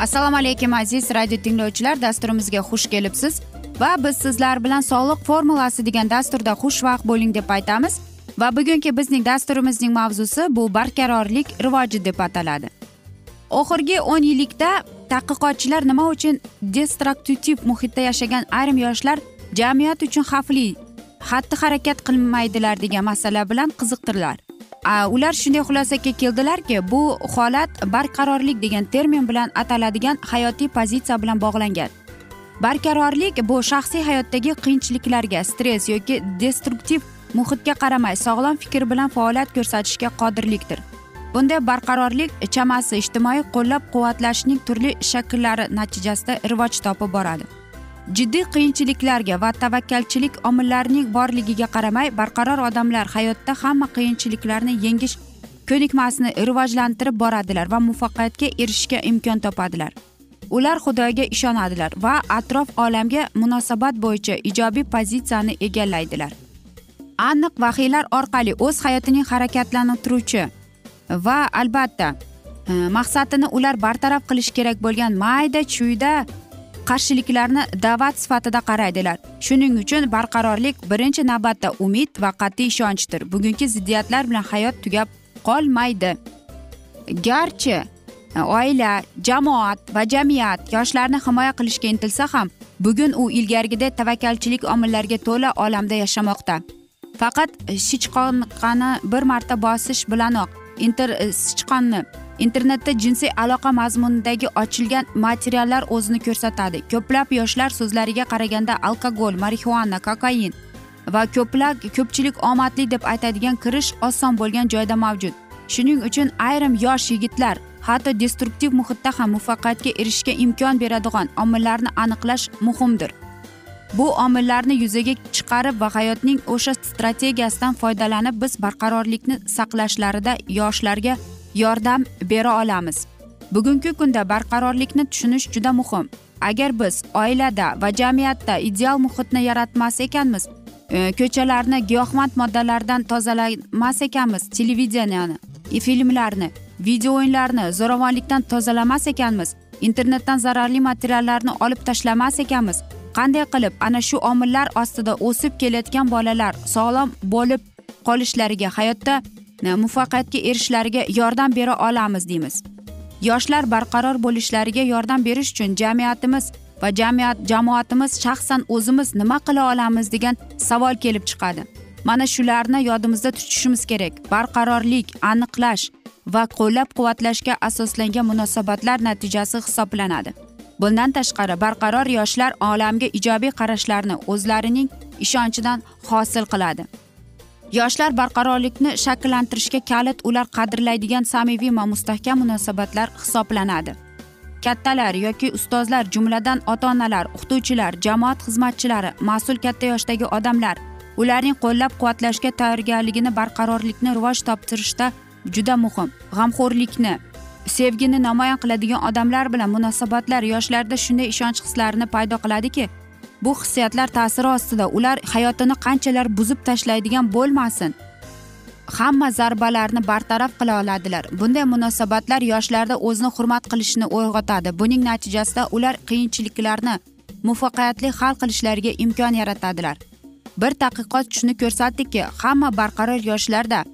assalomu alaykum aziz radio tinglovchilar. Dasturimizga xush kelibsiz. Va biz sizlar bilan soliq formulasi degan dasturda xushvaqt bo'ling deb aytamiz. Va bugungi bizning dasturimizning mavzusi bu barqarorlik rivoji deb ataladi. Oxirgi o'n yillikda tadqiqotchilar nima uchun destraktutiv muhitda yashagan ayrim yoshlar jamiyat uchun xavfli xatti harakat qilmaydilar degan masala bilan qiziqtirdilar ular shunday xulosaga keldilarki bu holat barqarorlik degan termin bilan ataladigan hayotiy pozitsiya bilan bog'langan. Barqarorlik bu shaxsiy hayotdagi qiyinchiliklarga stress yoki destruktiv muhitga qaramay sog'lom fikr bilan faoliyat ko'rsatishga qodirlikdir. Bunday barqarorlik chamasi ijtimoiy qo'llab quvvatlashning turli shakllari natijasida rivoj topib boradi. Jiddiy qiyinchiliklarga va tavakkalchilik omillarining borligiga qaramay barqaror odamlar hayotda hamma qiyinchiliklarni yengish ko'nikmasini rivojlantirib boradilar va muvaffaqiyatga erishishga imkon topadilar. Ular xudoga ishonadilar va atrof olamga munosabat bo'yicha ijobiy pozitsiyani egallaydilar. Aniq vahiylar orqali o'z hayotining harakatlantiruvchi va albatta e, maqsadini ular bartaraf qilish kerak bo'lgan mayda chuyda qarshiliklarni da'vat sifatida qaraydilar. Shuning uchun barqarorlik birinchi navbatda umid va qat'iy ishonchdir. Bugungi ziddiyatlar bilan hayot tugab qolmaydi. Garchi oila jamoat va jamiyat yoshlarni himoya qilishga intilsa ham bugun u ilgarigidek tavakkalchilik omillariga to'la olamda yashamoqda. Faqat sichqonqani bir marta bosish bilanoq inter sichqonni internetda jinsiy aloqa mazmunidagi ochilgan materiallar o'zini ko'rsatadi. Ko'plab yoshlar so'zlariga qaraganda alkogol marixuana kokain va ko'plab ko'pchilik omadli deb aytadigan kirish oson bo'lgan joyda mavjud. Shuning uchun ayrim yosh yigitlar hatto destruktiv muhitda ham muvaffaqiyatga erishishga imkon beradigan omillarni aniqlash muhimdir. Bu omillarni yuzaga chiqarib va hayotning o'sha strategiyasidan foydalanib biz barqarorlikni saqlashlarida yoshlarga yordam bera olamiz. Bugungi kunda barqarorlikni tushunish juda muhim. Agar biz oilada va jamiyatda ideal muhitni yaratmas ekanmiz e, ko'chalarni giyohvand moddalardan tozalamas ekanmiz televideniyani e, filmlarni video o'yinlarni zo'ravonlikdan tozalamas ekanmiz internetdan zararli materiallarni olib tashlamas ekanmiz qanday qilib ana shu omillar ostida o'sib kelayotgan bolalar sog'lom bo'lib qolishlariga hayotda Э, muvaffaqiyatga erishishlariga yordam bera olamiz deymiz. Yoshlar barqaror bo'lishlariga yordam berish uchun jamiyatimiz va jamiyat jamoatimiz shaxsan o'zimiz nima qila olamiz degan savol kelib chiqadi. Mana shularni yodimizda tutishimiz kerak. Barqarorlik aniqlash va qo'llab quvvatlashga asoslangan munosabatlar natijasi hisoblanadi. Bundan tashqari barqaror yoshlar olamga ijobiy qarashlarni o'zlarining ishonchidan hosil qiladi. Yoshlar barqarorlikni shakllantirishga kalit ular qadrlaydigan samimiy va mustahkam munosabatlar hisoblanadi. Kattalar yoki ustozlar jumladan ota onalar o'qituvchilar jamoat xizmatchilari mas'ul katta yoshdagi odamlar ularning qo'llab quvvatlashga tayyorgarligini barqarorlikni rivoj toptirishda juda muhim. G'amxo'rlikni sevgini namoyon qiladigan odamlar bilan munosabatlar yoshlarda shunday ishonch hislarini paydo qiladiki bu hissiyotlar ta'siri ostida ular hayotini qanchalar buzib tashlaydigan bo'lmasin. Hamma zarbalarni bartaraf qila oladilar. Bunday munosabatlar yoshlarda o'zini hurmat qilishni uyg'otadi. Buning natijasida ular qiyinchiliklarni muvaffaqiyatli hal qilishlariga imkon yaratadilar. Bir tadqiqot shuni ko'rsatdiki hamma barqaror yoshlarda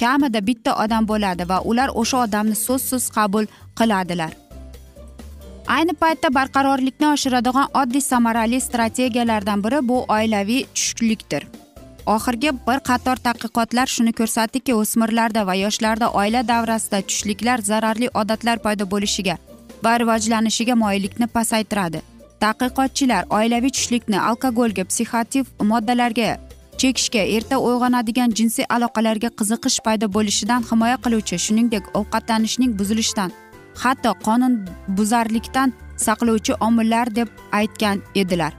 kamida bitta odam bo'ladi va ular o'sha odamni so'zsiz qabul qiladilar. Ayni paytda barqarorlikni oshiradigan oddiy samarali strategiyalardan biri bu oilaviy tushkunlikdir oxirgi bir qator tadqiqotlar shuni ko'rsatdiki o'smirlarda va yoshlarda oila davrasida tushliklar zararli odatlar paydo bo'lishiga va rivojlanishiga moyillikni pasaytiradi. Tadqiqotchilar oilaviy tushlikni alkogolga psixotiv moddalarga chekishga erta uyg'onadigan jinsiy aloqalarga qiziqish paydo bo'lishidan himoya qiluvchi shuningdek ovqatlanishning buzilishidan hatto qonunbuzarlikdan saqlovchi omillar deb aytgan edilar.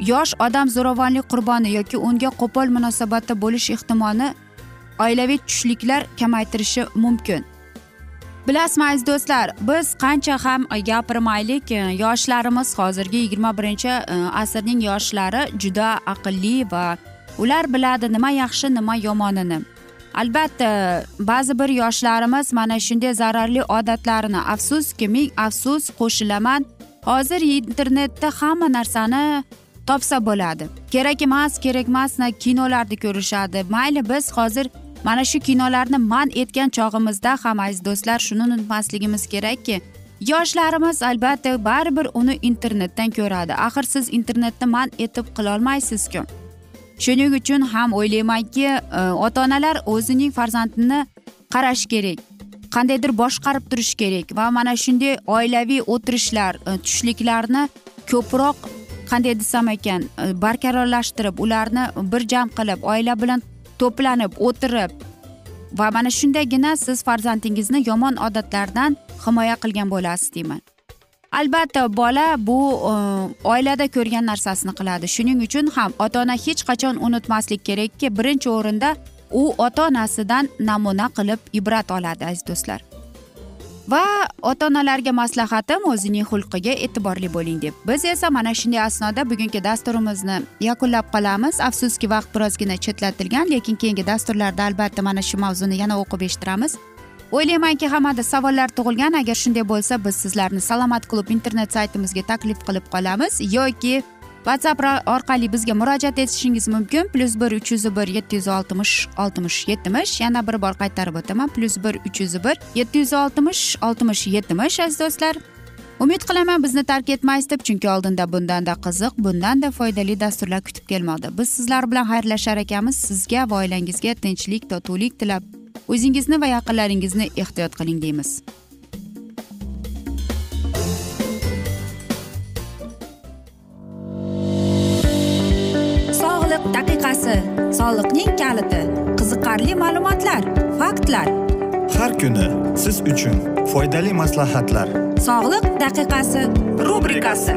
Yosh odam zo'ravonlik qurboni yoki unga qo'pol munosabatda bo'lish ehtimolini oilaviy tushliklar kamaytirishi mumkin. Bilasizmi aziz do'stlar biz qancha ham gapirmaylik. Yoshlarimiz hozirgi yigirma birinchi e, asrning yoshlari juda aqlli va ular biladi nima yaxshi nima yomonini. Albatta ba'zi bir yoshlarimiz mana shunday zararli odatlarini afsuski ming afsus qo'shilaman hozir internetda hamma narsani topsa bo'ladi. Kerak emas kerak emas kinolarni ko'rishadi. Mayli biz hozir mana shu kinolarni man etgan chog'imizda ham aziz do'stlar shuni unutmasligimiz kerakki yoshlarimiz albatta baribir uni internetdan ko'radi. Axir siz internetni man etib qilolmaysizku. Shuning uchun ham o'ylaymanki e, ota onalar o'zining farzandini qarash kerak qandaydir boshqarib turish kerak va mana shunday oilaviy o'tirishlar e, tushliklarni ko'proq qanday desam ekan e, barqarorlashtirib ularni bir jam qilib oila bilan to'planib o'tirib va mana shundagina siz farzandingizni yomon odatlardan himoya qilgan bo'lasiz deyman. Albatta bola bu e, oilada ko'rgan narsasini qiladi. Shuning uchun ham ota ona hech qachon unutmaslik kerakki birinchi o'rinda u ota onasidan namuna qilib ibrat oladi aziz do'stlar. Va ota onalarga maslahatim o'zining xulqiga e'tiborli bo'ling deb. Biz esa mana shunday asnoda bugungi dasturimizni yakunlab qolamiz. Afsuski vaqt birozgina chetlatilgan lekin keyingi dasturlarda albatta mana shu mavzuni yana o'qib eshittiramiz. O'ylaymanki hammada savollar tug'ilgan. Agar shunday bo'lsa biz sizlarni salomat klub internet saytimizga taklif qilib qolamiz. Yoki whatsapp orqali bizga murojaat etishingiz mumkin. Plyus bir uch yuz bir yetti yuz oltmish oltmish yetmish. Yana bir bor qaytarib o'taman. Plyus bir uch yuz bir yetti yuz oltmish oltmish yetmish aziz do'stlar. Umid qilaman bizni tark etmaysiz deb chunki oldinda bundanda qiziq bundanda foydali dasturlar kutib kelmoqda. Biz sizlar bilan xayrlashar ekanmiz. Sizga va oilangizga tinchlik totuvlik tilab. O'zingizni va yaqinlaringizni ehtiyot qiling deymiz. Sog'liq daqiqasi soliqning kaliti qiziqarli ma'lumotlar faktlar. Har kuni siz uchun foydali maslahatlar. Sog'liq daqiqasi rubrikasi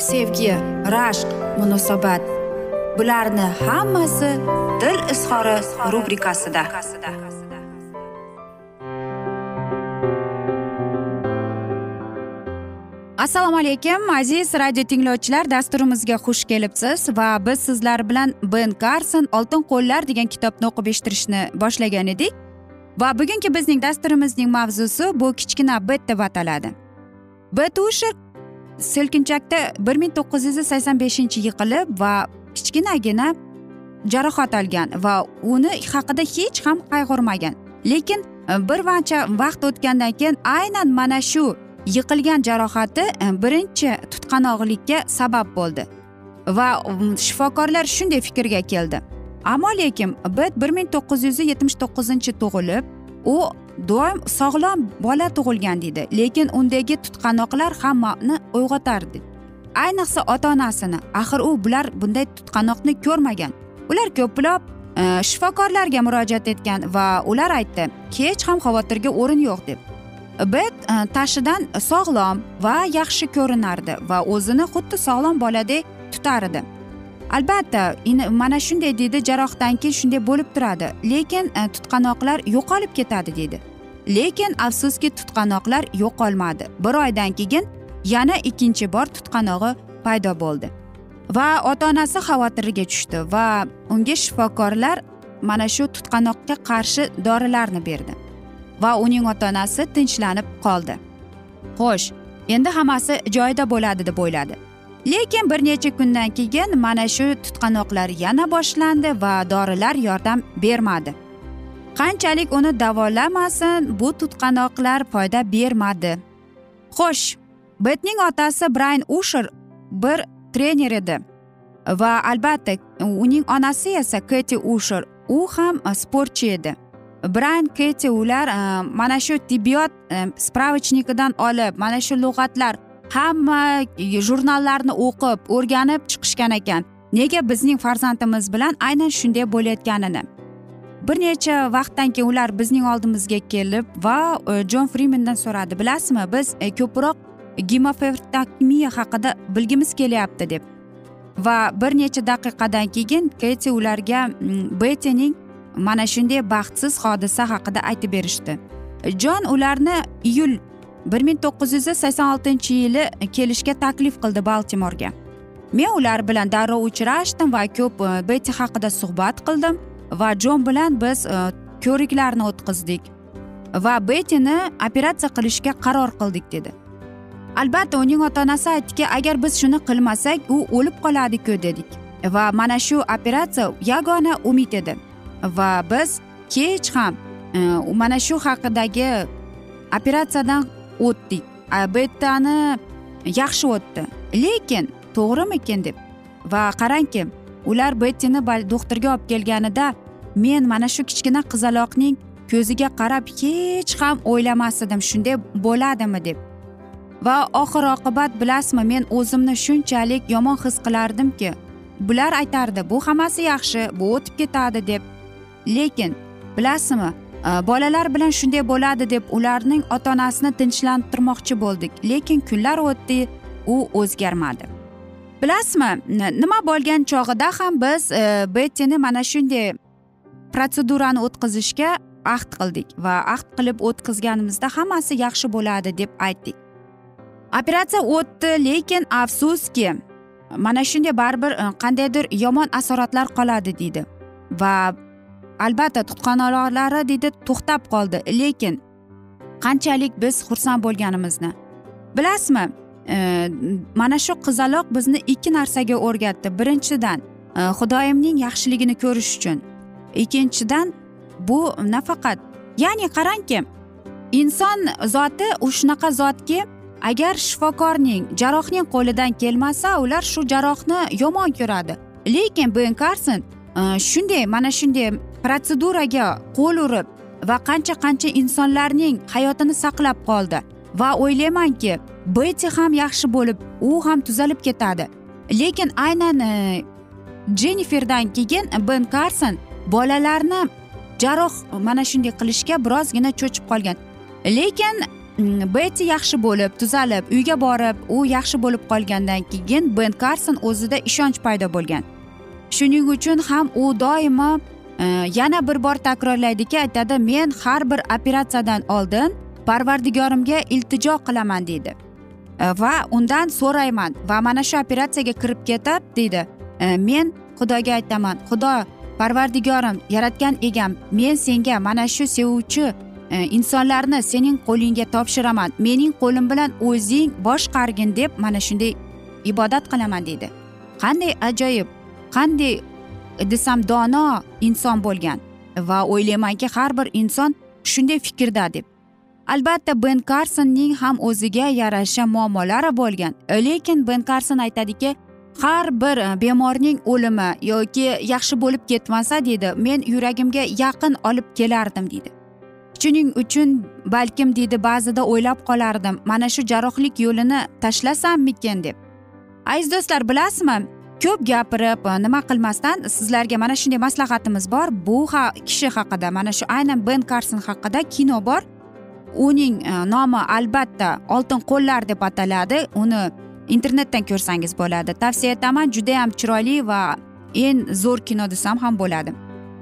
sevgi rashq munosabat. Bularni hammasi dil izhori rubrikasida. Assalomu alaykum aziz radio tinglovchilar dasturimizga xush kelibsiz va biz sizlar bilan ben karson oltin qo'llar degan kitobni o'qib eshittirishni boshlagan edik. Va bugungi bizning dasturimizning mavzusi bu kichkina bet deb ataladi. Bet usher selkinchakda bir ming to'qqiz yuz sakson beshinchi yiqilib va kichkinagina jarohat olgan va uni haqida hech ham qayg'urmagan. Lekin e, bir qancha vaqt o'tgandan keyin aynan mana shu yiqilgan jarohati e, birinchi tutqanoqlikka sabab bo'ldi va shifokorlar shunday fikrga keldi. Ammo lekin bet bir ming to'qqiz yuz yetmish to'qqizinchi tug'ilib u doim sog'lom bola tug'ilgan deydi. Lekin undagi tutqanoqlar hammani uyg'otardi ayniqsa ota onasini axir u bular bunday tutqanoqni ko'rmagan. Ular ko'plab e, shifokorlarga murojaat etgan va ular aytdi hech ham xavotirga o'rin yo'q deb. Bet e, tashidan sog'lom va yaxshi ko'rinardi va o'zini xuddi sog'lom boladek tutar edi. Albatta mana shunday deydi jarohdan keyin shunday bo'lib turadi. Lekin e, tutqanoqlar yo'qolib ketadi deydi. Lekin afsuski tutqanoqlar yo'qolmadi. Bir oydan keyin yana ikkinchi bor tutqanog'i paydo bo'ldi. Va ota onasi xavotirga tushdi va unga shifokorlar mana shu tutqanoqqa qarshi dorilarni berdi va uning ota onasi tinchlanib qoldi. Xo'sh endi hammasi joyida bo'ladi deb o'yladi. Lekin bir necha kundan keyin mana shu tutqanoqlar yana boshlandi va dorilar yordam bermadi. Qanchalik uni davolamasin bu tutqanoqlar foyda bermadi. Xo'sh betning otasi brayn usher bir trener edi. Va albatta uning onasi esa keti usher u ham e, sportchi edi. Brayn keti ular e, mana shu tibbiyot e, olib mana shu lug'atlar hamma e, jurnallarni o'qib o'rganib chiqishgan ekan. Nega bizning farzandimiz bilan aynan shunday bo'layotganini. Bir necha vaqtdan keyin ular bizning oldimizga kelib va e, jon frimendan so'radi bilasizmi biz e, ko'proq gemoferdakmiya haqida bilgimiz kelyapti deb. Va bir necha daqiqadan keyin keti ularga mm, betining mana shunday baxtsiz hodisa haqida aytib berishdi. Jon ularni iyul bir ming to'qqiz yuz sakson oltinchi yili kelishga taklif qildi baltimorga. Men ular bilan darrov uchrashdim va ko'p e, beti haqida suhbat qildim. Va jon bilan biz e, ko'riklarni o'tkazdik va betini operatsiya qilishga qaror qildik dedi. Albatta uning ota onasi aytdiki agar biz shuni qilmasak u o'lib qoladiku dedik. Va mana shu operatsiya yagona umid edi. Va biz kech ham e, mana shu haqidagi operatsiyadan o'tdik. Betani yaxshi o'tdi. Lekin to'g'rimikin deb va qarangki ular bettini doktorga olib kelganida men mana shu kichkina qizaloqning ko'ziga qarab hech ham o'ylamas edim shunday bo'ladimi deb. Va oxir oqibat bilasizmi men o'zimni shunchalik yomon his qilardimki bular aytardi bu hammasi yaxshi bu o'tib ketadi deb. Lekin bilasizmi e, bolalar bilan shunday bo'ladi deb ularning ota onasini tinchlantirmoqchi bo'ldik. Lekin kunlar o'tdi u o'zgarmadi. Bilasizmi nima bo'lgan chog'ida ham biz e, bettini mana shunday protsedurani o'tkazishga ahd qildik va ahd qilib o'tkazganimizda hammasi yaxshi bo'ladi deb aytdik. Operatsiya o'tdi lekin afsuski mana shunday baribir e, qandaydir yomon asoratlar qoladi deydi va albatta tutqanoqlari deydi to'xtab qoldi lekin qanchalik biz xursand bo'lganimizni. Bilasizmi Э, mana shu qizaloq bizni ikki narsaga o'rgatdi. Birinchidan e, xudoyimning yaxshiligini ko'rish uchun. Ikkinchidan bu nafaqat ya'ni qarangki inson zoti shunaqa zotki agar shifokorning jarrohning qo'lidan kelmasa ular shu jarrohni yomon ko'radi. Lekin ben karson e, shunday mana shunday protseduraga qo'l urib va qancha qancha insonlarning hayotini saqlab qoldi. Va o'ylaymanki beti ham yaxshi bo'lib u ham tuzalib ketadi. Lekin aynan e, jenniferdan keyin ben karson bolalarni jarroh mana shunday qilishga birozgina cho'chib qolgan. Lekin mm, beti yaxshi bo'lib tuzalib uyga borib u yaxshi bo'lib qolgandan keyin ben karson o'zida ishonch paydo bo'lgan. Shuning uchun ham u doimo e, yana bir bor takrorlaydiki aytadi men har bir operatsiyadan oldin parvardigorimga iltijo qilaman deydi. E, va undan so'rayman va mana shu operatsiyaga kirib ketib deydi. E, men xudoga aytaman xudo parvardigorim yaratgan egam men senga mana shu sevuvchi e, insonlarni sening qo'lingga topshiraman. Mening qo'lim bilan o'zing boshqargin deb mana shunday ibodat qilaman deydi. Qanday ajoyib qanday desam dono inson bo'lgan va o'ylaymanki har bir inson shunday fikrda deb. Albatta ben karsonning ham o'ziga yarasha muammolari bo'lgan. Lekin ben karson aytadiki har bir e, bemorning o'limi yoki yaxshi bo'lib ketmasa deydi men yuragimga yaqin olib kelardim deydi shuning uchun balkim deydi ba'zida o'ylab qolardim mana shu jarrohlik yo'lini tashlasammikin deb. Aziz do'stlar bilasizmi ko'p gapirib e, nima qilmasdan sizlarga mana shunday maslahatimiz bor. Bu ha kishi haqida mana shu aynan ben karson haqida kino bor. Uning e, nomi albatta oltin qo'llar deb ataladi. Uni internetdan ko'rsangiz bo'ladi. Tavsiya etaman judayam chiroyli va eng zo'r kino desam ham bo'ladi.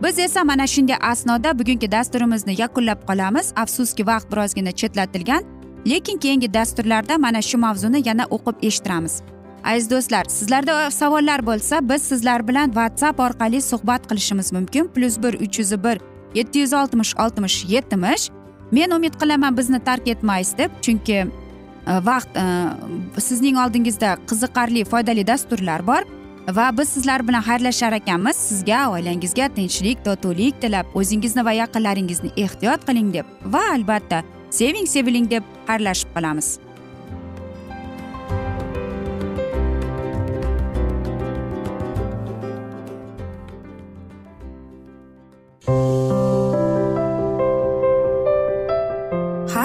Biz esa mana shunday asnoda bugungi dasturimizni yakunlab qolamiz. Afsuski vaqt birozgina chetlatilgan lekin keyingi dasturlarda mana shu mavzuni yana o'qib eshittiramiz. Aziz do'stlar sizlarda savollar bo'lsa biz sizlar bilan whatsapp orqali suhbat qilishimiz mumkin. Plyus bir uch yuz bir yetti yuz oltmish oltmish yetmish men umid qilaman bizni tark etmaysiz deb chunki e, vaqt e, sizning oldingizda qiziqarli foydali dasturlar bor va biz sizlar bilan xayrlashar ekanmiz. Sizga oilangizga tinchlik totuvlik tilab o'zingizni va yaqinlaringizni ehtiyot qiling deb va albatta seving seviling deb xayrlashib qolamiz.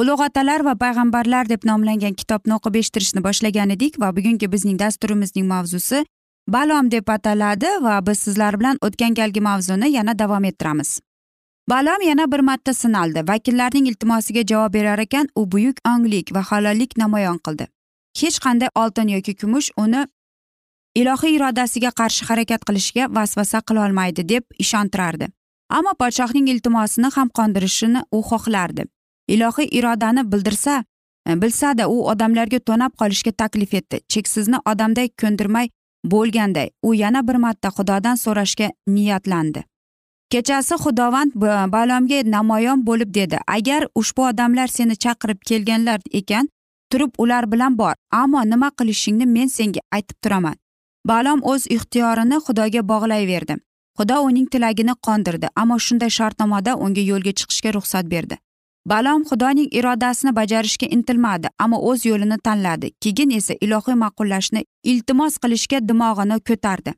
ulug' otalar va payg'ambarlar deb nomlangan kitobni o'qib eshittirishni boshlagan edik va bugungi bizning dasturimizning mavzusi balom deb ataladi va biz sizlar bilan o'tgan galgi mavzuni yana davom ettiramiz. Balom yana bir marta sinaldi vakillarning iltimosiga javob berar ekan u buyuk onglik va halollik namoyon qildi. Hech qanday oltin yoki kumush uni ilohiy irodasiga qarshi harakat qilishga vasvasa qilolmaydi deb ishontirardi. Ammo podshohning iltimosini ham qondirishini u xohlardi. Ilohiy irodani bildirsa e, bilsada u odamlarga to'nab qolishga taklif etdi. Cheksizni odamday ko'ndirmay bo'lganday u yana bir marta xudodan so'rashga niyatlandi. Kechasi xudovand balomga namoyon bo'lib dedi agar ushbu odamlar seni chaqirib kelganlar ekan turib ular bilan bor ammo nima qilishingni men senga aytib turaman. Balom o'z ixtiyorini xudoga bog'layverdi. Xudo uning tilagini qondirdi ammo shunday shartnomada unga yo'lga chiqishga ruxsat berdi. Balom xudoning irodasini bajarishga intilmadi ammo o'z yo'lini tanladi. Keyin esa ilohiy ma'qullashni iltimos qilishga dimog'ini ko'tardi.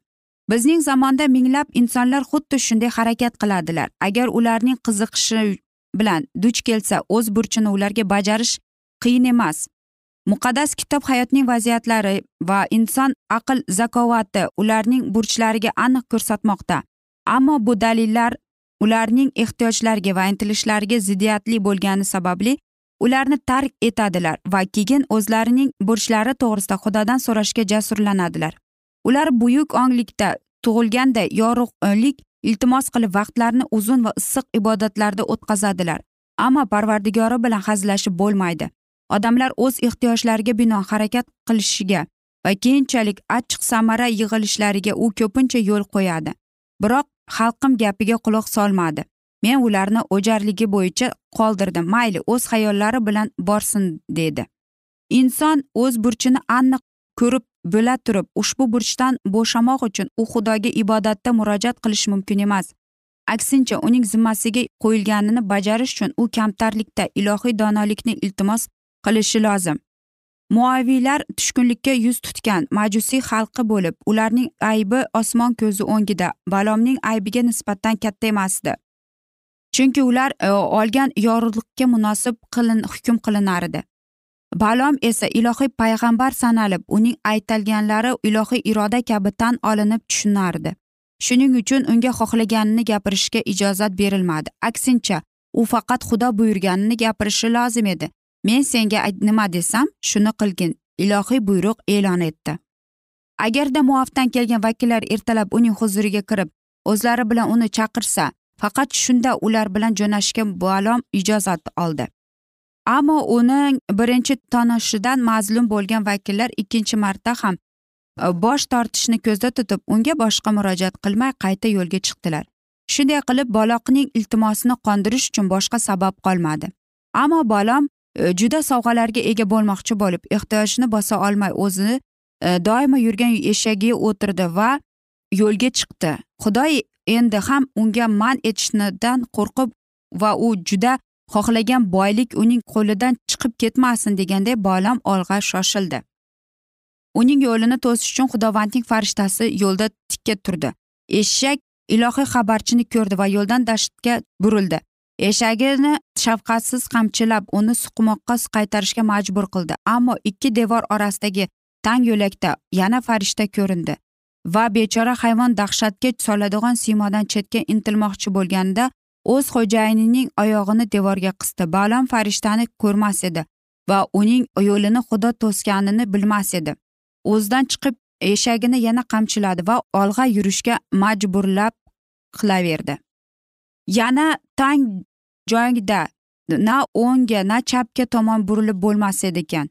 Bizning zamonda minglab insonlar xuddi shunday harakat qiladilar. Agar ularning qiziqishi bilan duch kelsa o'z burchini ularga bajarish qiyin emas. Muqaddas kitob hayotning vaziyatlari va inson aql zakovati ularning burchlariga aniq ko'rsatmoqda. Ammo bu dalillar ularning ehtiyojlariga va intilishlariga ziddiyatli bo'lgani sababli ularni tark etadilar va keyin o'zlarining burchlari to'g'risida xudodan so'rashga jasurlanadilar. Ular buyuk onglikda tug'ilganday yorug'lik iltimos qilib vaqtlarini uzun va issiq ibodatlarda o'tkazadilar ammo parvardigori bilan hazillashib bo'lmaydi. Odamlar o'z ehtiyojlariga bino harakat qilishiga va keyinchalik achchiq samara yig'ilishlariga u ko'pincha yo'l qo'yadi. Biroq xalqim gapiga quloq solmadi. Men ularni o'jarligi bo'yicha qoldirdim. Mayli o'z xayollari bilan borsin dedi. Inson o'z burchini aniq ko'rib bila turib ushbu burchdan bo'shamoq uchun u xudoga ibodatda murojaat qilish mumkin emas. Aksincha uning zimmasiga qo'yilganini bajarish uchun u kamtarlikda ilohiy donolikni iltimos qilishi lozim. Muaviylar tushkunlikka yuz tutgan majusiy xalqi bo'lib ularning aybi osmon ko'zi o'ngida balomning aybiga nisbatan katta emasdi. Chunki ular e, olgan yorug'likka munosib qilin hukm qilinar edi. Balom esa ilohiy payg'ambar sanalib uning aytilganlari ilohiy iroda kabi tan olinib tushunardi. Shuning uchun unga xohlaganini gapirishga ijozat berilmadi. Aksincha u faqat xudo buyurganini gapirishi lozim edi. Men senga nima desam shuni qilgin ilohiy buyruq e'lon etdi. Agarda muafdan kelgan vakillar ertalab uning huzuriga kirib o'zlari bilan uni chaqirsa faqat shunda ular bilan jo'nashga balom ijozat oldi. Ammo uning birinchi tonishidan mazlum bo'lgan vakillar ikkinchi marta ham e, bosh tortishni ko'zda tutib unga boshqa murojaat qilmay qayta yo'lga chiqdilar. Shunday qilib baloqning iltimosini qondirish uchun boshqa sabab qolmadi. Ammo balom Э, juda sovg'alarga ega bo'lmoqchi bo'lib ehtiyojini bosa olmay o'zini e, doimo yurgan eshagiga o'tirdi va yo'lga chiqdi. Xudo endi ham unga man etishnidan qo'rqib va u juda xohlagan boylik uning qo'lidan chiqib ketmasin deganday bolam olg'a shoshildi. Uning yo'lini to'sish uchun xudovandning farishtasi yo'lda tikka turdi. Eshak ilohiy xabarchini ko'rdi va yo'ldan dashtga burildi. Eshagini shafqatsiz qamchilab uni suqmoqqa qaytarishga majbur qildi. Ammo ikki devor orasidagi tang yo'lakda yana farishta ko'rindi va bechora hayvon dahshatga soladigan siymodan chetga intilmoqchi bo'lganida o'z xo'jayinining oyog'ini devorga qisdi. Balam farishtani ko'rmas edi va uning yo'lini xudo to'sganini bilmas edi. O'zidan chiqib eshagini yana qamchiladi va olg'a yurishga majburlab qilaverdi. Yana tang joyda na o'ngga na chapga tomon burilib bo'lmas edi ekan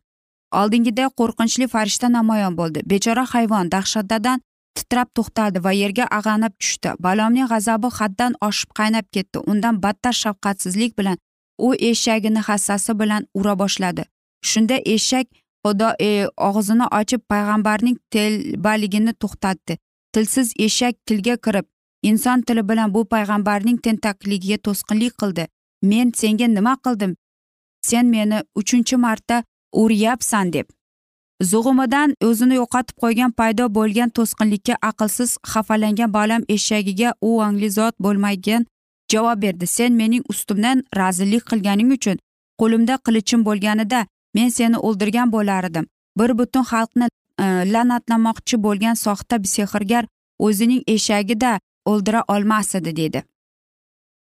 oldingiday qo'rqinchli farishta namoyon bo'ldi. Bechora hayvon dahshatdadan titrab to'xtadi va yerga ag'anab tushdi. Balomning g'azabi haddan oshib qaynab ketdi. Undan battar shafqatsizlik bilan u eshagini hassasi bilan ura boshladi. Shunda eshak xudo e, og'zini ochib payg'ambarning telbaligini to'xtatdi. Tilsiz eshak tilga kirib inson tili bilan bu payg'ambarning tentakligiga to'sqinlik qildi. Men senga nima qildim? Sen meni uchinchi marta uryapsan deb. Zug'umidan o'zini yo'qotib qo'ygan paydo bo'lgan to'sqinlikka aqlsiz xafalangan balam eshagiga u ongli zot bo'lmagan javob berdi. Sen mening ustimdan razillik qilganing uchun qo'limda qilichim bo'lganida men seni o'ldirgan bo'lar edim bir butun xalqni e, la'natlamoqchi bo'lgan soxta sehrgar o'zining eshagida o'ldira olmas edi dedi.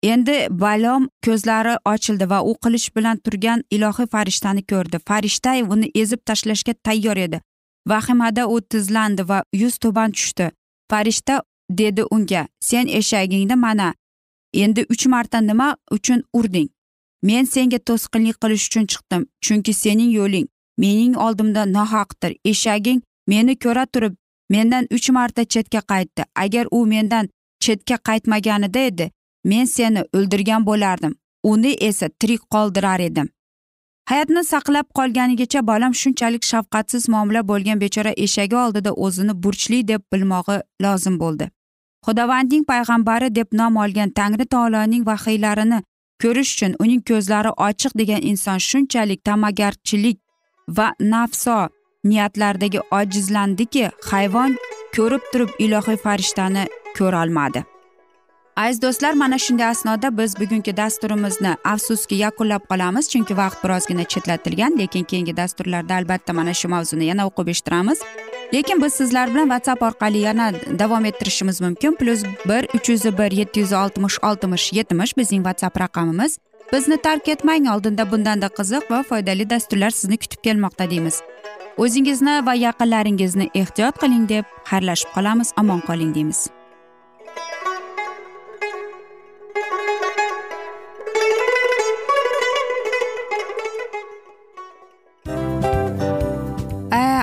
Endi balom ko'zlari ochildi va u qilich bilan turgan ilohiy farishtani ko'rdi. Farishta uni ezib tashlashga tayyor edi. Vahimada u tizlandi va yuz tuban tushdi. Farishta dedi unga sen eshagingni mana endi uch marta nima uchun urding? Men senga to'sqinlik qilish uchun chiqdim chunki sening yo'ling mening oldimda nohaqdir. Eshaging meni ko'ra turib mendan uch marta chetga qaytdi. Agar u mendan chetga qaytmaganida edi men seni o'ldirgan bo'lardim. Uni esa tirik qoldirar edim. Hayotni saqlab qolganigacha bolam shunchalik shafqatsiz muomala bo'lgan bechora eshagi oldida o'zini burchli deb bilmog'i lozim bo'ldi. Xudovandning payg'ambari deb nom olgan tangri taoloning vahiylarini ko'rish uchun uning ko'zlari ochiq degan inson shunchalik ta'magarchilik va nafso niyatlardagi ojizlandiki hayvon ko'rib turib ilohiy farishtani ko'rolmadi. Aziz do'stlar mana shunday asnoda biz bugungi dasturimizni afsuski yakunlab qolamiz chunki vaqt birozgina chetlatilgan lekin keyingi dasturlarda albatta mana shu mavzuni yana o'qib eshittiramiz. Lekin biz sizlar bilan whatsapp orqali yana davom ettirishimiz mumkin. Plyus bir uch yuz bir yetti yuz oltmish oltmish yetmish bizning whatsapp raqamimiz. Bizni tark etmang oldinda bundanda qiziq va foydali dasturlar sizni kutib kelmoqda deymiz. O'zingizni va yaqinlaringizni ehtiyot qiling deb xayrlashib qolamiz omon qoling deymiz.